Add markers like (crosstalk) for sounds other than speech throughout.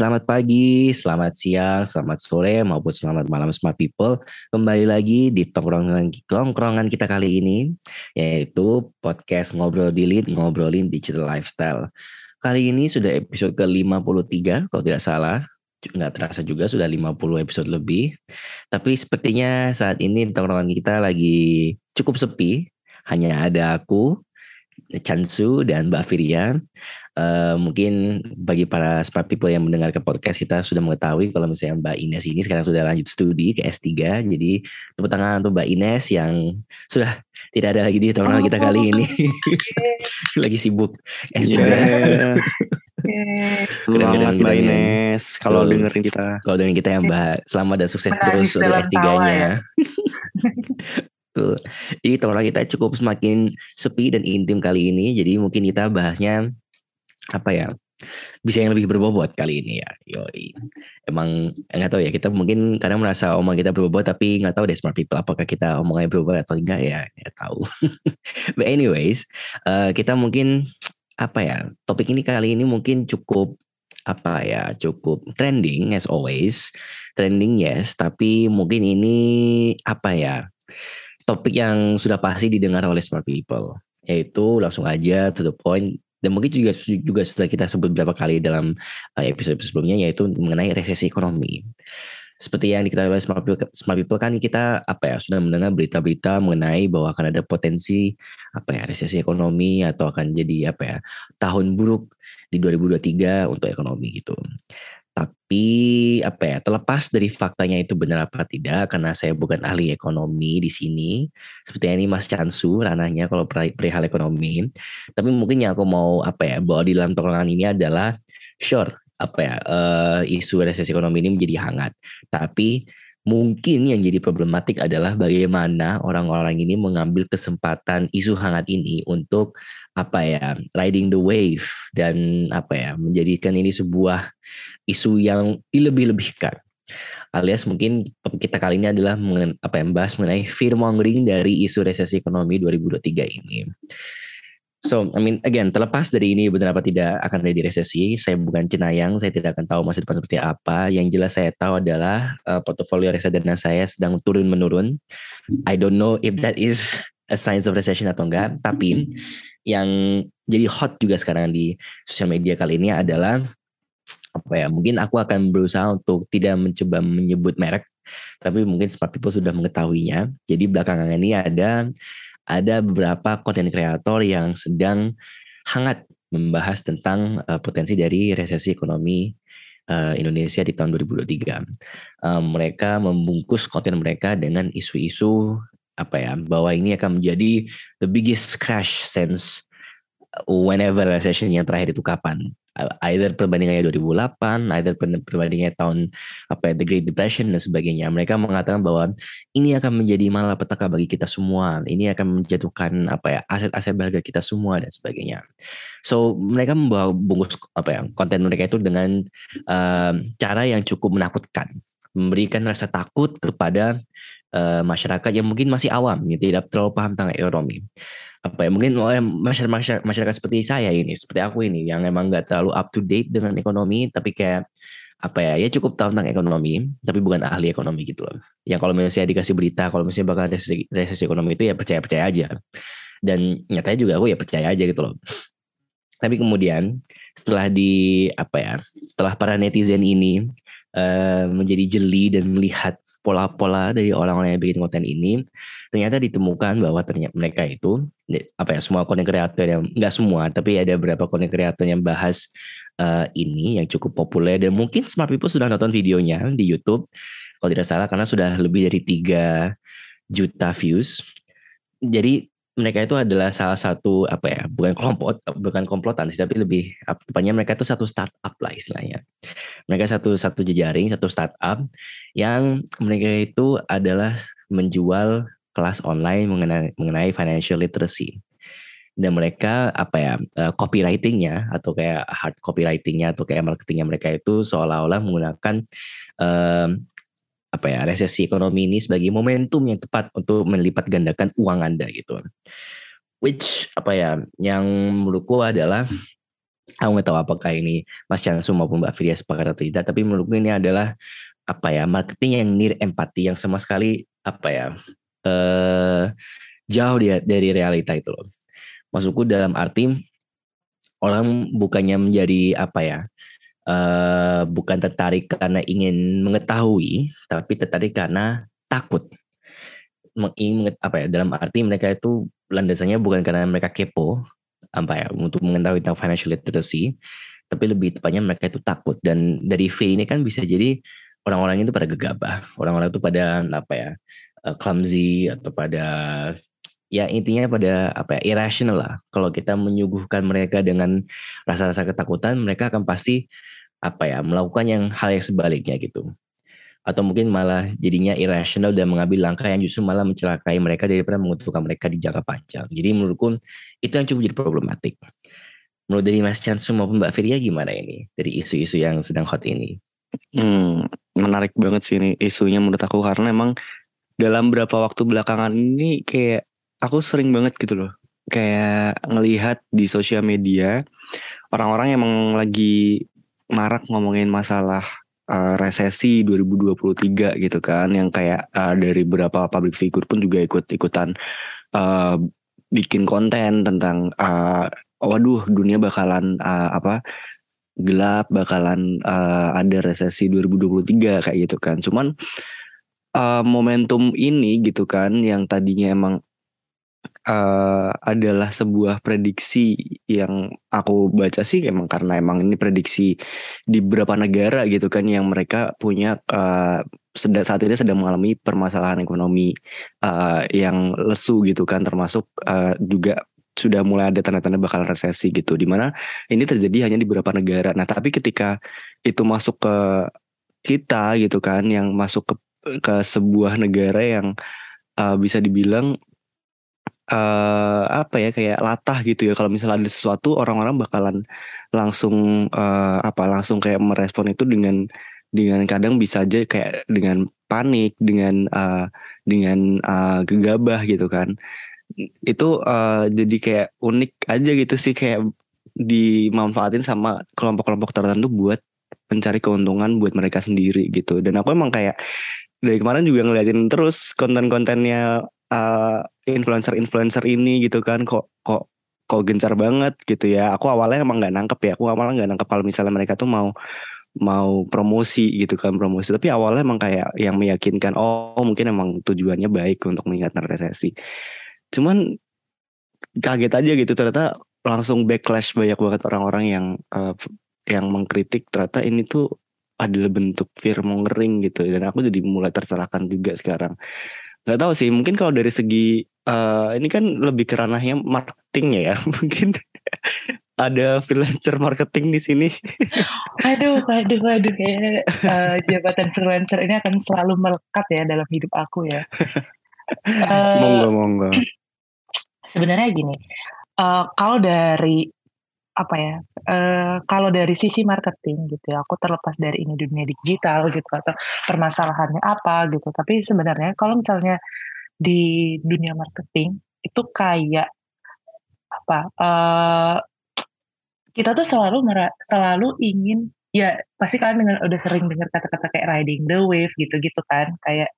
Selamat pagi, selamat siang, selamat sore, maupun selamat malam smart people. Kembali lagi di tongkrongan, tongkrongan kita kali ini, yaitu podcast Ngobrol Dilit, Ngobrolin Digital Lifestyle. Kali ini sudah episode ke-53, kalau tidak salah. Nggak terasa juga, sudah 50 episode lebih. Tapi sepertinya saat ini tongkrongan kita lagi cukup sepi. Hanya ada aku, Chansu dan Mbak Firian. Uh, mungkin bagi para smart people yang mendengar ke podcast kita sudah mengetahui kalau misalnya Mbak Ines ini sekarang sudah lanjut studi ke S3. Jadi tepuk tangan untuk Mbak Ines yang sudah tidak ada lagi di teman oh, kita kali ini. (laughs) lagi sibuk S3. Yeah. Selamat Mbak Ines kalau dengerin kita. Kalau dengerin kita ya Mbak, selamat dan sukses terus untuk S3-nya. Ya. (laughs) Tuh. Jadi teman kita cukup semakin sepi dan intim kali ini. Jadi mungkin kita bahasnya apa ya? Bisa yang lebih berbobot kali ini ya. Yoi. Emang nggak tahu ya. Kita mungkin kadang merasa omong kita berbobot tapi nggak tahu deh smart people apakah kita omongnya berbobot atau enggak ya. Ya tahu. (laughs) But anyways, uh, kita mungkin apa ya? Topik ini kali ini mungkin cukup apa ya cukup trending as always trending yes tapi mungkin ini apa ya topik yang sudah pasti didengar oleh smart people yaitu langsung aja to the point dan mungkin juga juga sudah kita sebut beberapa kali dalam uh, episode sebelumnya yaitu mengenai resesi ekonomi. Seperti yang diketahui oleh smart people, smart people kan kita apa ya sudah mendengar berita-berita mengenai bahwa akan ada potensi apa ya resesi ekonomi atau akan jadi apa ya tahun buruk di 2023 untuk ekonomi gitu. Tapi apa ya, terlepas dari faktanya itu benar apa tidak, karena saya bukan ahli ekonomi di sini. Seperti ini Mas Chansu ranahnya kalau perihal ekonomi. Tapi mungkin yang aku mau apa ya bawa di dalam tongkrongan ini adalah sure apa ya uh, isu resesi ekonomi ini menjadi hangat. Tapi Mungkin yang jadi problematik adalah bagaimana orang-orang ini mengambil kesempatan isu hangat ini untuk apa ya riding the wave dan apa ya menjadikan ini sebuah isu yang dilebih-lebihkan alias mungkin kita kali ini adalah mengen, apa yang membahas mengenai fear mongering dari isu resesi ekonomi 2023 ini. So, I mean, again, terlepas dari ini benar apa tidak akan terjadi resesi, saya bukan cenayang, saya tidak akan tahu masa depan seperti apa. Yang jelas saya tahu adalah uh, portofolio reksadana saya sedang turun menurun. I don't know if that is a sign of recession atau enggak, tapi yang jadi hot juga sekarang di sosial media kali ini adalah apa ya? Mungkin aku akan berusaha untuk tidak mencoba menyebut merek, tapi mungkin smart people sudah mengetahuinya. Jadi belakangan ini ada ada beberapa konten kreator yang sedang hangat membahas tentang uh, potensi dari resesi ekonomi uh, Indonesia di tahun 2023. Uh, mereka membungkus konten mereka dengan isu-isu apa ya bahwa ini akan menjadi the biggest crash since whenever recession yang terakhir itu kapan either perbandingannya 2008, either perbandingannya tahun apa ya, The Great Depression dan sebagainya. Mereka mengatakan bahwa ini akan menjadi malapetaka bagi kita semua. Ini akan menjatuhkan apa ya aset-aset berharga kita semua dan sebagainya. So mereka membawa bungkus apa ya konten mereka itu dengan uh, cara yang cukup menakutkan, memberikan rasa takut kepada uh, masyarakat yang mungkin masih awam, gitu, tidak terlalu paham tentang ekonomi apa ya mungkin oleh masyarakat, masyarakat seperti saya ini seperti aku ini yang emang nggak terlalu up to date dengan ekonomi tapi kayak apa ya ya cukup tahu tentang ekonomi tapi bukan ahli ekonomi gitu loh. Yang kalau misalnya dikasih berita kalau misalnya bakal resesi, resesi ekonomi itu ya percaya percaya aja. Dan nyatanya juga aku ya percaya aja gitu loh. Tapi kemudian setelah di apa ya setelah para netizen ini uh, menjadi jeli dan melihat pola-pola dari orang-orang yang bikin konten ini ternyata ditemukan bahwa ternyata mereka itu apa ya semua konten kreator yang nggak semua tapi ada beberapa konten kreator yang bahas uh, ini yang cukup populer dan mungkin smart people sudah nonton videonya di YouTube. Kalau tidak salah karena sudah lebih dari 3 juta views. Jadi mereka itu adalah salah satu apa ya bukan kelompok bukan komplotan sih tapi lebih tepatnya mereka itu satu startup lah istilahnya. Mereka satu satu jejaring satu startup yang mereka itu adalah menjual kelas online mengenai mengenai financial literacy. Dan mereka apa ya uh, copywritingnya atau kayak hard copywritingnya atau kayak marketingnya mereka itu seolah-olah menggunakan uh, apa ya resesi ekonomi ini sebagai momentum yang tepat untuk melipat gandakan uang anda gitu. Which apa ya yang menurutku adalah aku nggak tahu apakah ini Mas Chansu maupun Mbak Firia sepakat atau tidak tapi menurutku ini adalah apa ya marketing yang nir empati yang sama sekali apa ya eh, jauh dia dari realita itu loh. Maksudku dalam arti orang bukannya menjadi apa ya uh, bukan tertarik karena ingin mengetahui tapi tertarik karena takut. Ingin apa ya dalam arti mereka itu landasannya bukan karena mereka kepo apa ya untuk mengetahui tentang financial literacy tapi lebih tepatnya mereka itu takut. Dan dari V ini kan bisa jadi orang-orang itu pada gegabah orang-orang itu pada apa ya uh, clumsy atau pada ya intinya pada apa ya irrational lah kalau kita menyuguhkan mereka dengan rasa-rasa ketakutan mereka akan pasti apa ya melakukan yang hal yang sebaliknya gitu atau mungkin malah jadinya irrational dan mengambil langkah yang justru malah mencelakai mereka daripada menguntungkan mereka di jangka panjang. Jadi menurutku itu yang cukup jadi problematik. Menurut dari Mas Chansu maupun Mbak Firia gimana ini dari isu-isu yang sedang hot ini? Hmm, menarik banget sih ini isunya menurut aku karena emang dalam beberapa waktu belakangan ini kayak aku sering banget gitu loh kayak ngelihat di sosial media orang-orang emang lagi marak ngomongin masalah uh, resesi 2023 gitu kan yang kayak uh, dari beberapa public figure pun juga ikut ikutan uh, bikin konten tentang uh, waduh dunia bakalan uh, apa gelap bakalan uh, ada resesi 2023 kayak gitu kan. Cuman uh, momentum ini gitu kan yang tadinya emang uh, adalah sebuah prediksi yang aku baca sih emang karena emang ini prediksi di beberapa negara gitu kan yang mereka punya uh, sedang saat ini sedang mengalami permasalahan ekonomi uh, yang lesu gitu kan termasuk uh, juga sudah mulai ada tanda-tanda bakal resesi gitu. Di mana ini terjadi hanya di beberapa negara. Nah tapi ketika itu masuk ke kita gitu kan yang masuk ke ke sebuah negara yang uh, bisa dibilang uh, apa ya kayak latah gitu ya. Kalau misalnya ada sesuatu orang-orang bakalan langsung uh, apa langsung kayak merespon itu dengan dengan kadang bisa aja kayak dengan panik dengan uh, dengan uh, gegabah gitu kan. Itu uh, jadi kayak unik aja gitu sih kayak dimanfaatin sama kelompok-kelompok tertentu buat mencari keuntungan buat mereka sendiri gitu. Dan aku emang kayak dari kemarin juga ngeliatin terus konten-kontennya uh, influencer-influencer ini gitu kan kok kok kok gencar banget gitu ya. Aku awalnya emang nggak nangkep ya aku awalnya nggak nangkep kalau misalnya mereka tuh mau mau promosi gitu kan promosi. Tapi awalnya emang kayak yang meyakinkan oh mungkin emang tujuannya baik untuk mengingatkan resesi. Cuman kaget aja gitu ternyata langsung backlash banyak banget orang-orang yang uh, yang mengkritik. Ternyata ini tuh adalah bentuk fear mongering gitu dan aku jadi mulai tercerahkan juga sekarang. Nggak tahu sih mungkin kalau dari segi uh, ini kan lebih ke ranahnya marketing ya (laughs) mungkin ada freelancer marketing di sini. aduh, aduh, aduh, kayak uh, jabatan freelancer ini akan selalu melekat ya dalam hidup aku ya. Uh, monggo, monggo sebenarnya gini, uh, kalau dari apa ya, uh, kalau dari sisi marketing gitu ya, aku terlepas dari ini dunia digital gitu atau permasalahannya apa gitu, tapi sebenarnya kalau misalnya di dunia marketing itu kayak apa, uh, kita tuh selalu selalu ingin ya pasti kalian dengan udah sering dengar kata-kata kayak riding the wave gitu-gitu kan, kayak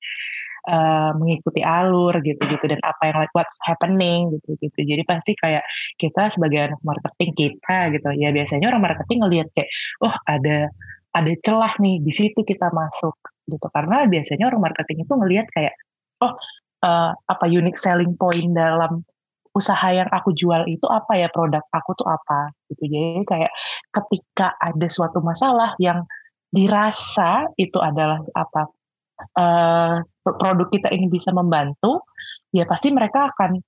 uh, mengikuti alur gitu-gitu dan apa yang like what's happening gitu-gitu. Jadi pasti kayak kita sebagai anak marketing kita gitu ya biasanya orang marketing ngelihat kayak oh ada ada celah nih di situ kita masuk gitu karena biasanya orang marketing itu ngelihat kayak oh uh, apa unique selling point dalam usaha yang aku jual itu apa ya produk aku tuh apa gitu jadi kayak ketika ada suatu masalah yang dirasa itu adalah apa uh, produk kita ini bisa membantu, ya pasti mereka akan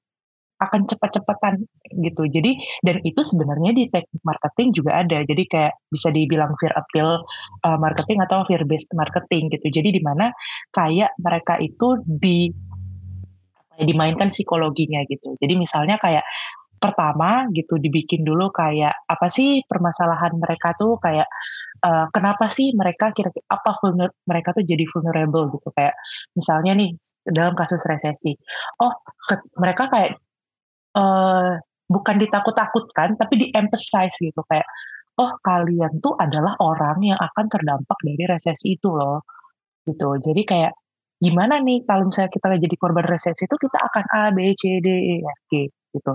akan cepat-cepatan gitu. Jadi dan itu sebenarnya di teknik marketing juga ada. Jadi kayak bisa dibilang fear appeal uh, marketing atau fear based marketing gitu. Jadi di mana kayak mereka itu di dimainkan psikologinya gitu. Jadi misalnya kayak pertama gitu dibikin dulu kayak apa sih permasalahan mereka tuh kayak uh, kenapa sih mereka kira-kira apa vulner, mereka tuh jadi vulnerable gitu. Kayak misalnya nih dalam kasus resesi. Oh ke, mereka kayak uh, bukan ditakut-takutkan tapi di emphasize gitu. Kayak oh kalian tuh adalah orang yang akan terdampak dari resesi itu loh. Gitu. Jadi kayak gimana nih kalau misalnya kita jadi korban resesi itu kita akan A B C D E F G gitu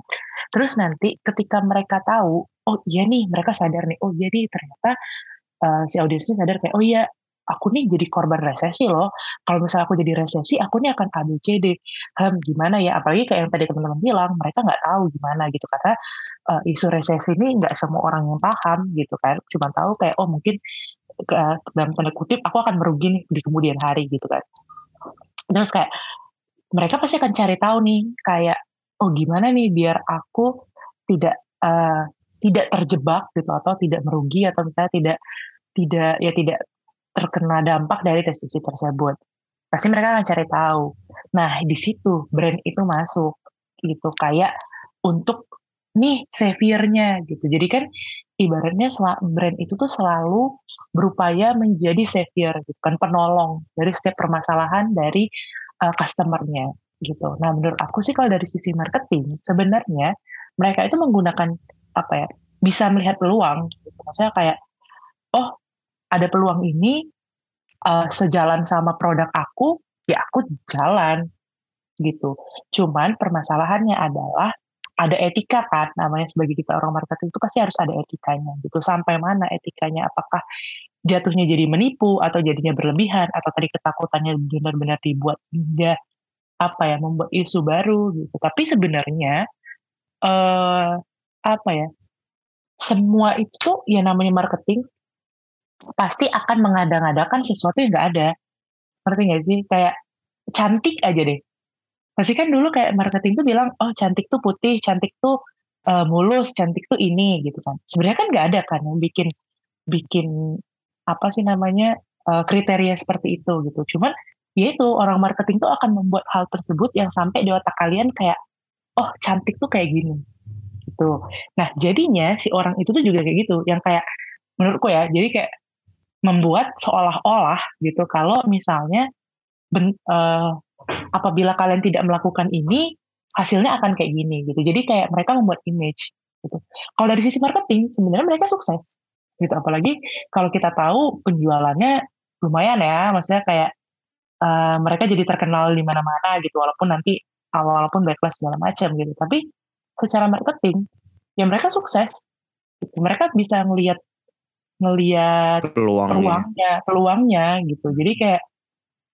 terus nanti ketika mereka tahu oh iya nih mereka sadar nih oh jadi ternyata uh, si audiensnya sadar kayak oh iya aku nih jadi korban resesi loh. Kalau misalnya aku jadi resesi, aku nih akan ABCD. Hmm, gimana ya? Apalagi kayak yang tadi teman-teman bilang, mereka nggak tahu gimana gitu. Karena uh, isu resesi ini nggak semua orang yang paham gitu kan. Cuma tahu kayak, oh mungkin dalam tanda kutip, aku akan merugi nih di kemudian hari gitu kan. Terus kayak, mereka pasti akan cari tahu nih, kayak, oh gimana nih biar aku tidak uh, tidak terjebak gitu atau tidak merugi atau misalnya tidak tidak ya tidak terkena dampak dari resesi tersebut. Pasti mereka akan cari tahu. Nah, di situ brand itu masuk gitu kayak untuk nih saviornya gitu. Jadi kan ibaratnya brand itu tuh selalu berupaya menjadi savior gitu kan penolong dari setiap permasalahan dari uh, customernya gitu. Nah, menurut aku sih kalau dari sisi marketing sebenarnya mereka itu menggunakan apa ya? bisa melihat peluang gitu. Maksudnya kayak oh ada peluang ini uh, sejalan sama produk aku, ya aku jalan gitu. Cuman permasalahannya adalah ada etika kan, namanya sebagai kita orang marketing itu pasti harus ada etikanya gitu. Sampai mana etikanya? Apakah jatuhnya jadi menipu atau jadinya berlebihan atau tadi ketakutannya benar-benar dibuat hingga apa ya membuat isu baru gitu. Tapi sebenarnya eh apa ya? Semua itu ya namanya marketing pasti akan mengada-ngadakan sesuatu yang nggak ada. Ngerti nggak sih? Kayak cantik aja deh. Pasti kan dulu kayak marketing tuh bilang, oh cantik tuh putih, cantik tuh uh, mulus, cantik tuh ini gitu kan. Sebenarnya kan nggak ada kan yang bikin bikin apa sih namanya uh, kriteria seperti itu gitu. Cuman ya itu orang marketing tuh akan membuat hal tersebut yang sampai di otak kalian kayak, oh cantik tuh kayak gini gitu. Nah jadinya si orang itu tuh juga kayak gitu, yang kayak menurutku ya, jadi kayak membuat seolah-olah gitu kalau misalnya ben, uh, apabila kalian tidak melakukan ini hasilnya akan kayak gini gitu. Jadi kayak mereka membuat image gitu. Kalau dari sisi marketing sebenarnya mereka sukses gitu. Apalagi kalau kita tahu penjualannya lumayan ya maksudnya kayak uh, mereka jadi terkenal di mana-mana gitu. Walaupun nanti walaupun backlash segala macam gitu. Tapi secara marketing ya mereka sukses gitu. mereka bisa melihat ngelihat peluangnya. peluangnya peluangnya gitu. Jadi kayak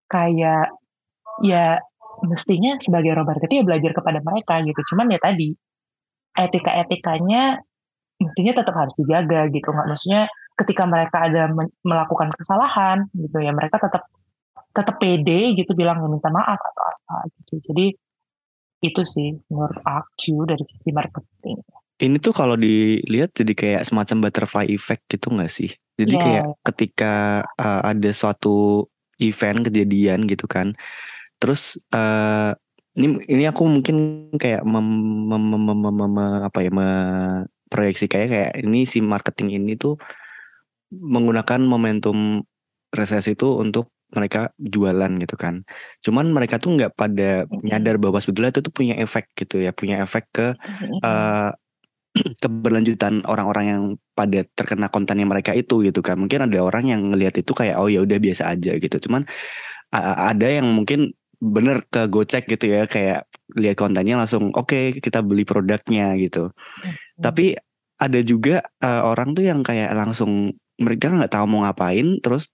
kayak ya mestinya sebagai Robert itu ya belajar kepada mereka gitu cuman ya tadi etika etikanya mestinya tetap harus dijaga gitu nggak maksudnya ketika mereka ada melakukan kesalahan gitu ya mereka tetap tetap pede gitu bilang minta maaf atau apa gitu jadi itu sih menurut aku dari sisi marketing ini tuh kalau dilihat jadi kayak semacam butterfly effect gitu gak sih? Jadi yeah. kayak ketika uh, ada suatu event kejadian gitu kan, terus uh, ini ini aku mungkin kayak mem, mem, mem, mem, mem, mem, apa ya proyeksi kayak kayak ini si marketing ini tuh menggunakan momentum resesi itu untuk mereka jualan gitu kan. Cuman mereka tuh nggak pada nyadar bahwa sebetulnya itu tuh punya efek gitu ya, punya efek ke uh, (clears throat) keberlanjutan orang-orang yang pada terkena kontennya mereka itu gitu kan. Mungkin ada orang yang ngelihat itu kayak oh ya udah biasa aja gitu. Cuman ada yang mungkin bener ke gocek gitu ya kayak lihat kontennya langsung oke okay, kita beli produknya gitu. Hmm. tapi ada juga uh, orang tuh yang kayak langsung mereka nggak tahu mau ngapain terus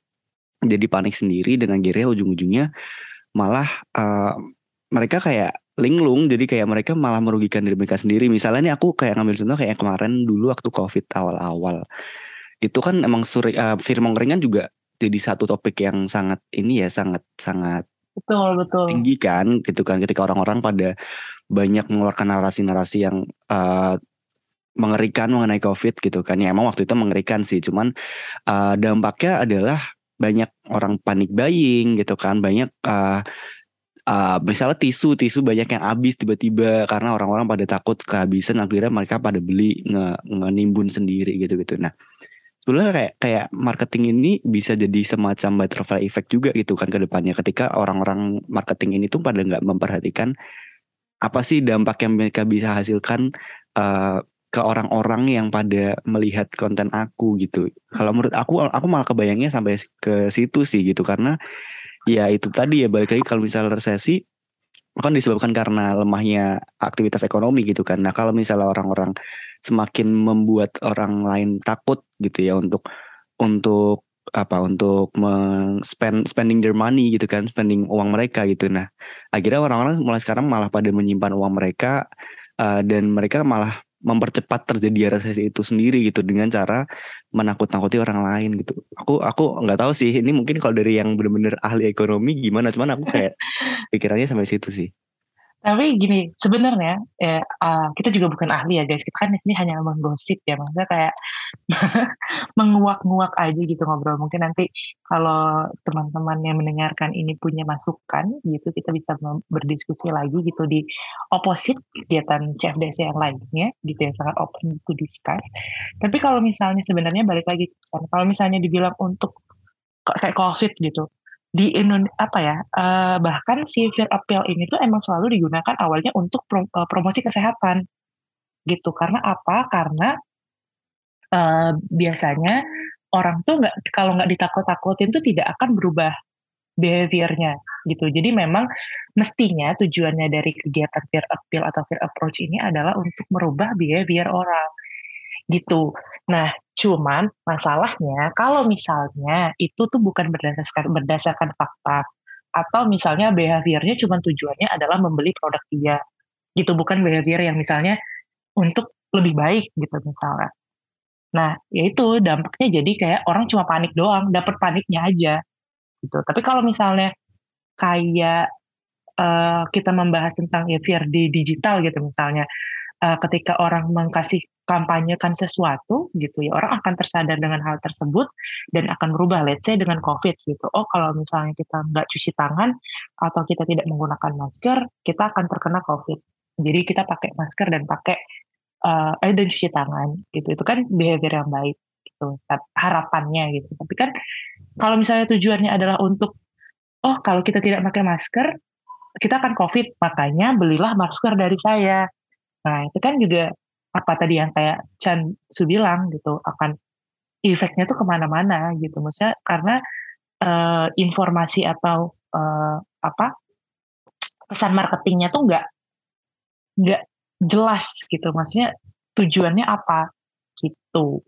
jadi panik sendiri dengan akhirnya ujung-ujungnya malah uh, mereka kayak linglung jadi kayak mereka malah merugikan diri mereka sendiri. Misalnya nih aku kayak ngambil contoh kayak kemarin dulu waktu covid awal-awal. Itu kan emang suri, uh, fear juga jadi satu topik yang sangat ini ya sangat sangat betul betul. Tinggi kan gitu kan ketika orang-orang pada banyak mengeluarkan narasi-narasi yang uh, mengerikan mengenai covid gitu kan. Ya emang waktu itu mengerikan sih cuman uh, dampaknya adalah banyak orang panik buying gitu kan banyak uh, uh, misalnya tisu tisu banyak yang habis tiba-tiba karena orang-orang pada takut kehabisan akhirnya mereka pada beli nge, nimbun sendiri gitu-gitu. Nah sebenarnya kayak kayak marketing ini bisa jadi semacam butterfly effect juga gitu kan ke depannya ketika orang-orang marketing ini tuh pada nggak memperhatikan apa sih dampak yang mereka bisa hasilkan uh, ke orang-orang yang pada melihat konten aku gitu. Kalau menurut aku aku malah kebayangnya sampai ke situ sih gitu karena ya itu tadi ya balik lagi kalau misalnya resesi kan disebabkan karena lemahnya aktivitas ekonomi gitu kan. Nah kalau misalnya orang-orang semakin membuat orang lain takut gitu ya untuk untuk apa untuk spend spending their money gitu kan spending uang mereka gitu nah akhirnya orang-orang mulai sekarang malah pada menyimpan uang mereka uh, dan mereka malah mempercepat terjadi resesi itu sendiri gitu dengan cara menakut-nakuti orang lain gitu. Aku aku nggak tahu sih ini mungkin kalau dari yang benar-benar ahli ekonomi gimana cuman aku kayak (laughs) pikirannya sampai situ sih. Tapi gini, sebenarnya ya, uh, kita juga bukan ahli ya guys, kita kan di sini hanya menggosip ya, maksudnya kayak (laughs) menguak-nguak aja gitu ngobrol. Mungkin nanti kalau teman-teman yang mendengarkan ini punya masukan gitu, kita bisa berdiskusi lagi gitu di oposit kegiatan CFDC yang lainnya gitu ya, sangat open to discuss. Tapi kalau misalnya sebenarnya balik lagi, kalau misalnya dibilang untuk kayak COVID gitu, di Indonesia apa ya uh, bahkan si fear appeal ini tuh emang selalu digunakan awalnya untuk pro, uh, promosi kesehatan. Gitu karena apa? Karena uh, biasanya orang tuh nggak kalau nggak ditakut-takutin tuh tidak akan berubah behaviornya gitu. Jadi memang mestinya tujuannya dari kegiatan fear appeal atau fear approach ini adalah untuk merubah behavior orang gitu. Nah, cuman masalahnya kalau misalnya itu tuh bukan berdasarkan berdasarkan fakta atau misalnya behaviornya cuma tujuannya adalah membeli produk dia gitu bukan behavior yang misalnya untuk lebih baik gitu misalnya. Nah, ya itu dampaknya jadi kayak orang cuma panik doang, dapat paniknya aja gitu. Tapi kalau misalnya kayak uh, kita membahas tentang fear di digital gitu misalnya, uh, ketika orang mengkasih kampanyekan sesuatu gitu ya orang akan tersadar dengan hal tersebut dan akan berubah let's say dengan covid gitu. Oh kalau misalnya kita nggak cuci tangan atau kita tidak menggunakan masker kita akan terkena covid. Jadi kita pakai masker dan pakai uh, eh dan cuci tangan gitu. Itu kan behavior yang baik gitu harapannya gitu. Tapi kan kalau misalnya tujuannya adalah untuk oh kalau kita tidak pakai masker kita akan covid makanya belilah masker dari saya. Nah itu kan juga apa tadi yang kayak Chan Su bilang gitu akan efeknya tuh ke mana-mana gitu. Maksudnya karena uh, informasi atau uh, apa pesan marketingnya tuh nggak nggak jelas gitu. Maksudnya tujuannya apa gitu.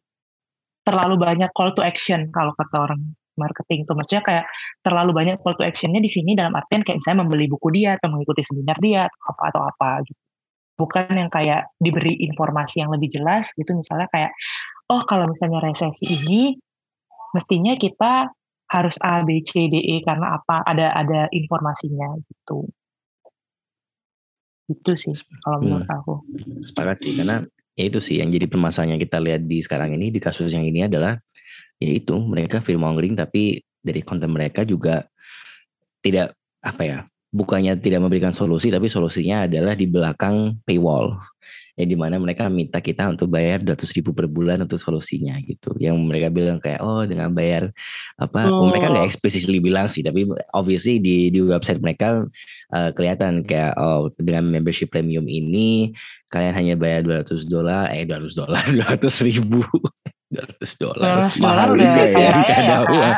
Terlalu banyak call to action kalau kata orang marketing tuh. Maksudnya kayak terlalu banyak call to actionnya di sini dalam artian kayak misalnya membeli buku dia atau mengikuti seminar dia atau apa atau apa gitu bukan yang kayak diberi informasi yang lebih jelas gitu misalnya kayak oh kalau misalnya resesi ini mestinya kita harus A B C D E karena apa? Ada ada informasinya gitu. Itu sih kalau hmm. menurut aku. Sepakat sih karena ya itu sih yang jadi permasalahan yang kita lihat di sekarang ini di kasus yang ini adalah ya itu mereka film mongering tapi dari konten mereka juga tidak apa ya bukannya tidak memberikan solusi tapi solusinya adalah di belakang paywall. Yang di mana mereka minta kita untuk bayar 200 ribu per bulan untuk solusinya gitu. Yang mereka bilang kayak oh dengan bayar apa oh. mereka nggak explicitly bilang sih tapi obviously di di website mereka uh, kelihatan kayak oh dengan membership premium ini kalian hanya bayar 200 dolar eh 200 dolar (laughs) 200 ribu 200 dolar mahal juga ya. karena uang.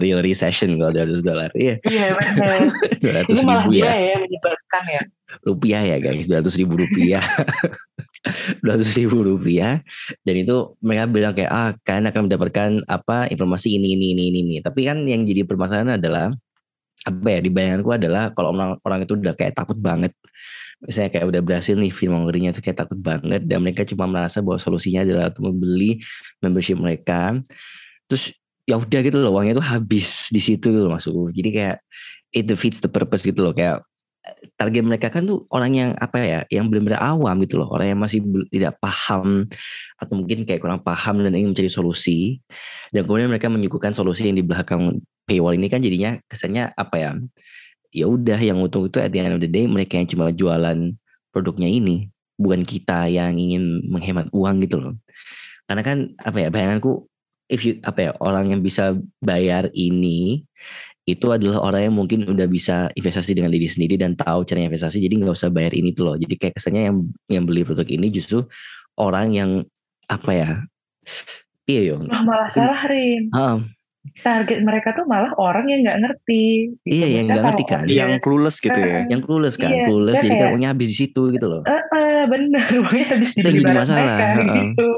Real (laughs) recession kalau 200 dolar iya. Iya benar 200 (laughs) ribu ya. ya menyebabkan ya. Rupiah ya guys. 200 ribu rupiah. (laughs) 200 ribu rupiah. Dan itu mereka bilang kayak ah kalian akan mendapatkan apa informasi ini ini ini ini, ini. tapi kan yang jadi permasalahan adalah apa ya di bayanganku adalah kalau orang orang itu udah kayak takut banget misalnya kayak udah berhasil nih film ngerinya itu kayak takut banget dan mereka cuma merasa bahwa solusinya adalah untuk membeli membership mereka. Terus ya udah gitu loh uangnya itu habis di situ loh masuk jadi kayak it defeats the purpose gitu loh. Kayak target mereka kan tuh orang yang apa ya yang benar-benar awam gitu loh. Orang yang masih tidak paham atau mungkin kayak kurang paham dan ingin mencari solusi. Dan kemudian mereka menyuguhkan solusi yang di belakang paywall ini kan jadinya kesannya apa ya ya udah yang untung itu at the end of the day mereka yang cuma jualan produknya ini bukan kita yang ingin menghemat uang gitu loh. Karena kan apa ya bayanganku if you apa ya orang yang bisa bayar ini itu adalah orang yang mungkin udah bisa investasi dengan diri sendiri dan tahu cara investasi jadi nggak usah bayar ini tuh loh. Jadi kayak kesannya yang yang beli produk ini justru orang yang apa ya iya yo. Nah, malah salah Rin target mereka tuh malah orang yang nggak ngerti. Gitu. Iya, yang nggak ngerti kan. Yang clueless gitu ya. Yang clueless kan, iya, clueless jadi kan uangnya habis di situ gitu loh. Eh, uh, bener, (laughs) uangnya habis di jadi masalah. mereka uh, gitu.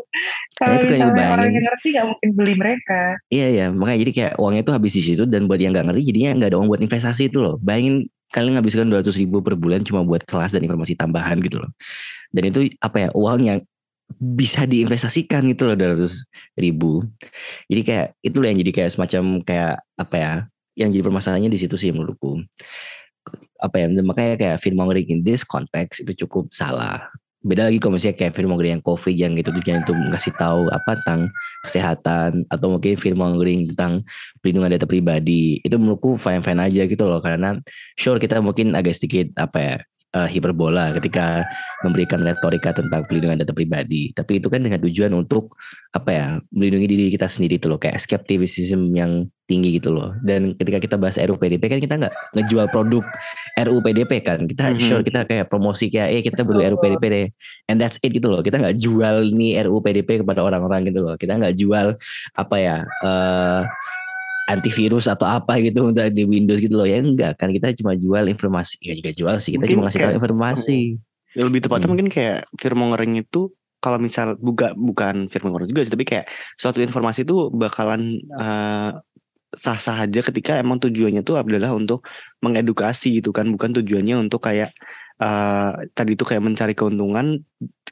Kalau itu kayak orang yang ngerti nggak mungkin beli mereka. Iya, iya, makanya jadi kayak uangnya itu habis di situ dan buat yang nggak ngerti jadinya nggak ada uang buat investasi itu loh. Bayangin kalian ngabiskan 200 ribu per bulan cuma buat kelas dan informasi tambahan gitu loh. Dan itu apa ya uang yang bisa diinvestasikan gitu loh 200 ribu. Jadi kayak itu yang jadi kayak semacam kayak apa ya yang jadi permasalahannya di situ sih menurutku. Apa ya makanya kayak fear mongering in this context itu cukup salah. Beda lagi kalau misalnya kayak fear mongering yang covid yang gitu tujuan itu ngasih tahu apa tentang kesehatan atau mungkin fear mongering tentang perlindungan data pribadi itu menurutku fine fine aja gitu loh karena sure kita mungkin agak sedikit apa ya uh, hiperbola ketika memberikan retorika tentang pelindungan data pribadi. Tapi itu kan dengan tujuan untuk apa ya melindungi diri kita sendiri tuh loh kayak skepticism yang tinggi gitu loh. Dan ketika kita bahas RUU PDP kan kita nggak ngejual produk RUU PDP kan. Kita mm -hmm. sure kita kayak promosi kayak eh kita beli RUU PDP deh. And that's it gitu loh. Kita nggak jual nih RUU PDP kepada orang-orang gitu loh. Kita nggak jual apa ya uh, antivirus atau apa gitu untuk di Windows gitu loh. Ya enggak kan kita cuma jual informasi. Ya juga jual sih kita mungkin cuma ngasih tahu informasi. ya lebih tepatnya hmm. mungkin kayak firmongering itu kalau misal buka bukan firmongering juga sih tapi kayak suatu informasi itu bakalan uh, sah-sah aja ketika emang tujuannya tuh adalah untuk mengedukasi gitu kan bukan tujuannya untuk kayak uh, tadi itu kayak mencari keuntungan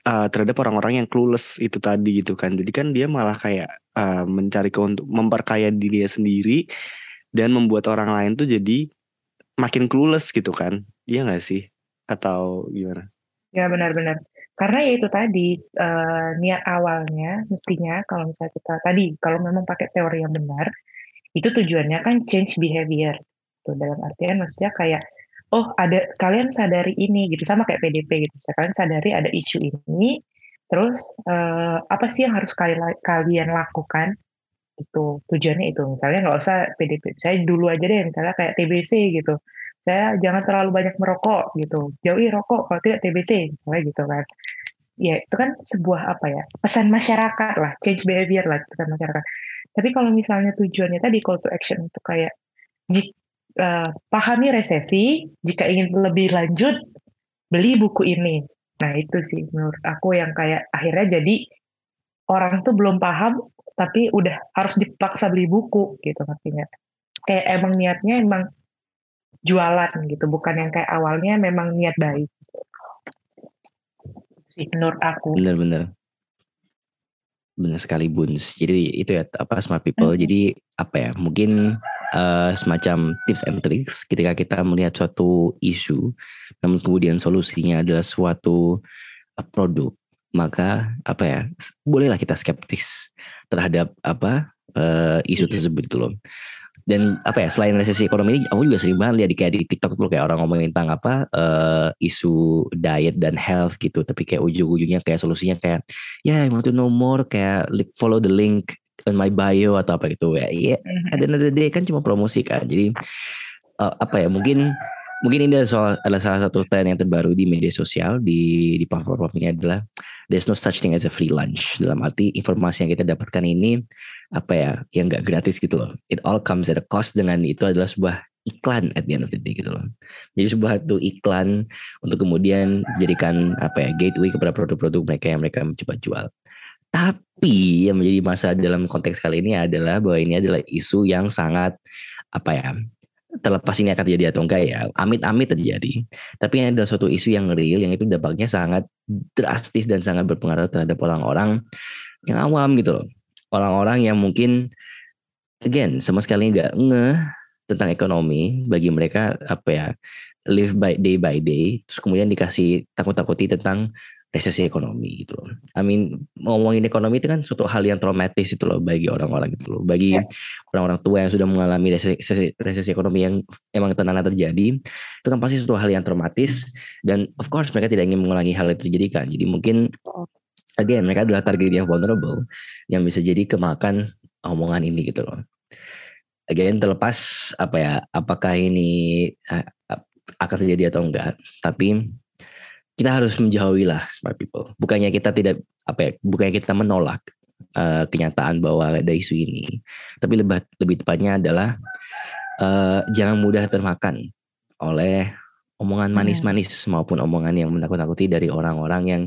uh, terhadap orang-orang yang clueless itu tadi gitu kan. Jadi kan dia malah kayak uh, mencari keuntungan memperkaya diri sendiri dan membuat orang lain tuh jadi makin clueless gitu kan. Iya gak sih? Atau gimana? Ya benar-benar karena ya itu tadi uh, niat awalnya mestinya kalau misalnya kita tadi kalau memang pakai teori yang benar itu tujuannya kan change behavior. Tuh dalam artian maksudnya kayak oh ada kalian sadari ini gitu. Sama kayak PDP gitu. Kalian sadari ada isu ini terus uh, apa sih yang harus kalian kalian lakukan? Itu tujuannya itu. Misalnya nggak usah PDP saya dulu aja deh misalnya kayak TBC gitu. Saya jangan terlalu banyak merokok gitu. Jauhi rokok kalau tidak TBC misalnya gitu kan. Ya itu kan sebuah apa ya pesan masyarakat lah. Change behavior lah pesan masyarakat. Tapi kalau misalnya tujuannya tadi call to action itu kayak uh, pahami resesi, jika ingin lebih lanjut, beli buku ini. Nah itu sih menurut aku yang kayak akhirnya jadi orang tuh belum paham, tapi udah harus dipaksa beli buku gitu artinya. Kayak emang niatnya emang jualan gitu, bukan yang kayak awalnya memang niat baik. Sih menurut aku. Bener-bener. Benar sekali Buns. Jadi itu ya apa smart people. Mm -hmm. Jadi apa ya? Mungkin uh, semacam tips and tricks ketika kita melihat suatu isu, namun kemudian solusinya adalah suatu uh, produk, maka apa ya? Bolehlah kita skeptis terhadap apa uh, isu iya. tersebut itu loh dan apa ya selain resesi ekonomi ini aku juga sering banget lihat di kayak di TikTok tuh kayak orang ngomongin tentang apa uh, isu diet dan health gitu. Tapi kayak ujung-ujungnya kayak solusinya kayak ya yeah, I want to know more kayak follow the link on my bio atau apa gitu. Ya yeah, ada ada day kan cuma promosi kan. Jadi uh, apa ya mungkin mungkin ini adalah, soal, adalah salah satu tren yang terbaru di media sosial di di platform ini adalah there's no such thing as a free lunch. Dalam arti informasi yang kita dapatkan ini apa ya yang nggak gratis gitu loh. It all comes at a cost dengan itu adalah sebuah iklan at the end of the day gitu loh. Jadi sebuah itu iklan untuk kemudian jadikan apa ya gateway kepada produk-produk mereka yang mereka mencoba jual. Tapi yang menjadi masalah dalam konteks kali ini adalah bahwa ini adalah isu yang sangat apa ya terlepas ini akan terjadi atau enggak ya amit-amit terjadi. Tapi ini adalah suatu isu yang real yang itu dampaknya sangat drastis dan sangat berpengaruh terhadap orang-orang yang awam gitu loh. Orang-orang yang mungkin again sama sekali nggak ngeh tentang ekonomi bagi mereka apa ya live by day by day terus kemudian dikasih takut-takuti tentang resesi ekonomi gitu loh. I mean ngomongin ekonomi itu kan suatu hal yang traumatis itu loh bagi orang-orang gitu loh. Bagi ya. orang-orang tua yang sudah mengalami resesi, resesi ekonomi yang emang tenang terjadi, itu kan pasti suatu hal yang traumatis dan of course mereka tidak ingin mengulangi hal itu terjadi kan. Jadi mungkin again mereka adalah target yang vulnerable yang bisa jadi kemakan omongan ini gitu loh. again terlepas apa ya apakah ini uh, akan terjadi atau enggak tapi kita harus menjauhi lah smart people bukannya kita tidak apa ya bukannya kita menolak uh, kenyataan bahwa ada isu ini tapi lebih lebih tepatnya adalah uh, jangan mudah termakan oleh omongan hmm. manis-manis maupun omongan yang menakut-nakuti dari orang-orang yang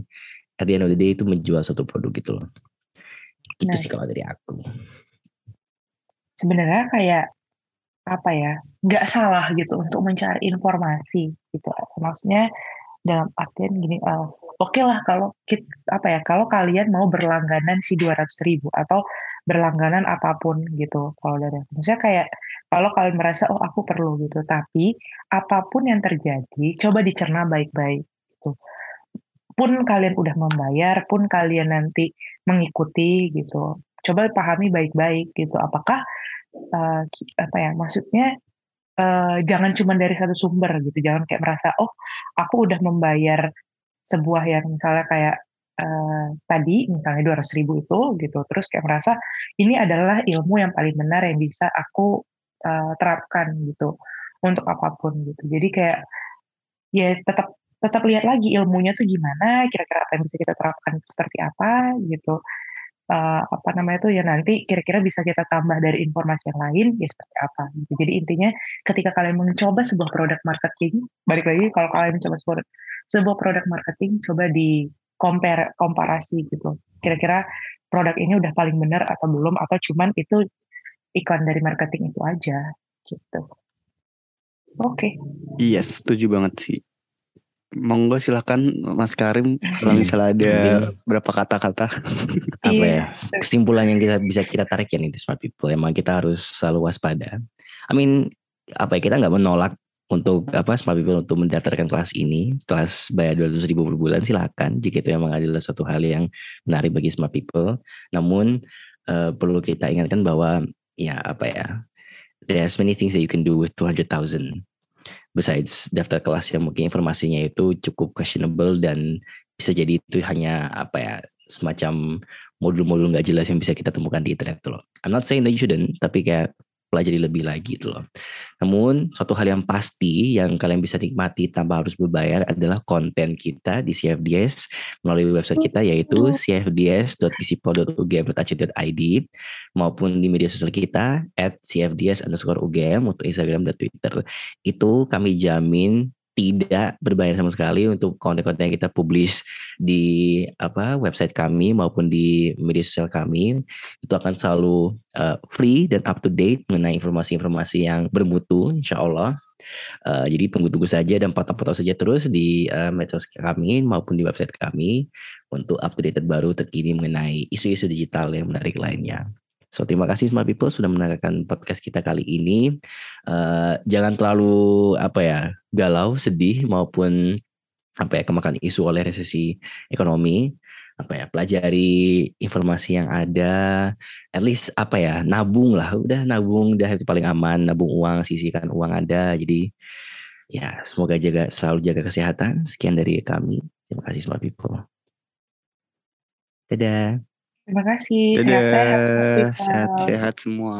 at the end of the day itu menjual suatu produk gitu loh. Gitu nah. sih kalau dari aku. Sebenarnya kayak apa ya nggak salah gitu untuk mencari informasi gitu maksudnya dalam artian gini uh, oke okay lah kalau kita, apa ya kalau kalian mau berlangganan si dua ratus ribu atau berlangganan apa pun gitu kalau dari maksudnya kayak kalau kalian merasa oh aku perlu gitu. Tapi apa pun yang terjadi coba dicerna baik-baik gitu. Pun kalian udah membayar pun kalian nanti mengikuti gitu. Coba pahami baik-baik gitu. Apakah uh, apa ya maksudnya uh, jangan cuma dari satu sumber gitu jangan kayak merasa oh aku udah membayar sebuah yang misalnya kayak uh, tadi misalnya dua ratus ribu itu gitu terus kayak merasa ini adalah ilmu yang paling benar yang bisa aku uh, terapkan gitu untuk apa pun gitu. Jadi kayak ya tetap tetap lihat lagi ilmunya tuh gimana, kira-kira apa yang bisa kita terapkan seperti apa gitu. Uh, apa namanya tuh ya nanti kira-kira bisa kita tambah dari informasi yang lain ya seperti apa gitu. Jadi intinya ketika kalian mencoba sebuah produk marketing, balik lagi kalau kalian mencoba sebuah, sebuah produk marketing coba di compare komparasi gitu. Kira-kira produk ini udah paling benar atau belum atau cuman itu iklan dari marketing itu aja gitu. Oke. Okay. Iya, yes, setuju banget sih. Monggo silahkan Mas Karim kalau misalnya ada berapa kata-kata. Apa ya? Iya. kesimpulan yang kita bisa kita tarik ya nih smart people. Emang kita harus selalu waspada. I mean apa ya kita nggak menolak untuk apa smart people untuk mendaftarkan kelas ini. Kelas bayar dua ratus ribu per bulan silakan. Jika itu memang adalah suatu hal yang menarik bagi smart people. Namun uh, perlu kita ingatkan bahwa ya apa ya there's many things that you can do with 200,000 besides daftar kelas yang mungkin informasinya itu cukup questionable dan bisa jadi itu hanya apa ya semacam modul-modul nggak jelas yang bisa kita temukan di internet loh. I'm not saying that you shouldn't, tapi kayak pelajari lebih lagi itu loh. Namun satu hal yang pasti yang kalian bisa nikmati tanpa harus berbayar adalah konten kita di CFDS melalui website kita yaitu cfds.visipol.ugm.ac.id maupun di media sosial kita at cfds underscore ugm untuk Instagram dan Twitter. Itu kami jamin tidak berbayar sama sekali untuk konten-konten yang kita publish di apa website kami maupun di media sosial kami. Itu akan selalu uh, free dan up to date mengenai informasi-informasi yang bermutu insya Allah uh, jadi tunggu-tunggu saja dan pantau-pantau saja terus di uh, medsos kami maupun di website kami untuk up to date terbaru terkini mengenai isu-isu digital yang menarik lainnya So terima kasih smart people sudah mendengarkan podcast kita kali ini. Uh, jangan terlalu apa ya galau, sedih maupun apa ya kemakan isu oleh resesi ekonomi. Apa ya pelajari informasi yang ada, at least apa ya nabung lah, udah nabung, udah itu paling aman, nabung uang, sisihkan uang ada. Jadi ya semoga jaga selalu jaga kesehatan. Sekian dari kami. Terima kasih smart people. Dadah. Terima kasih. Sehat-sehat. Sehat-sehat semua.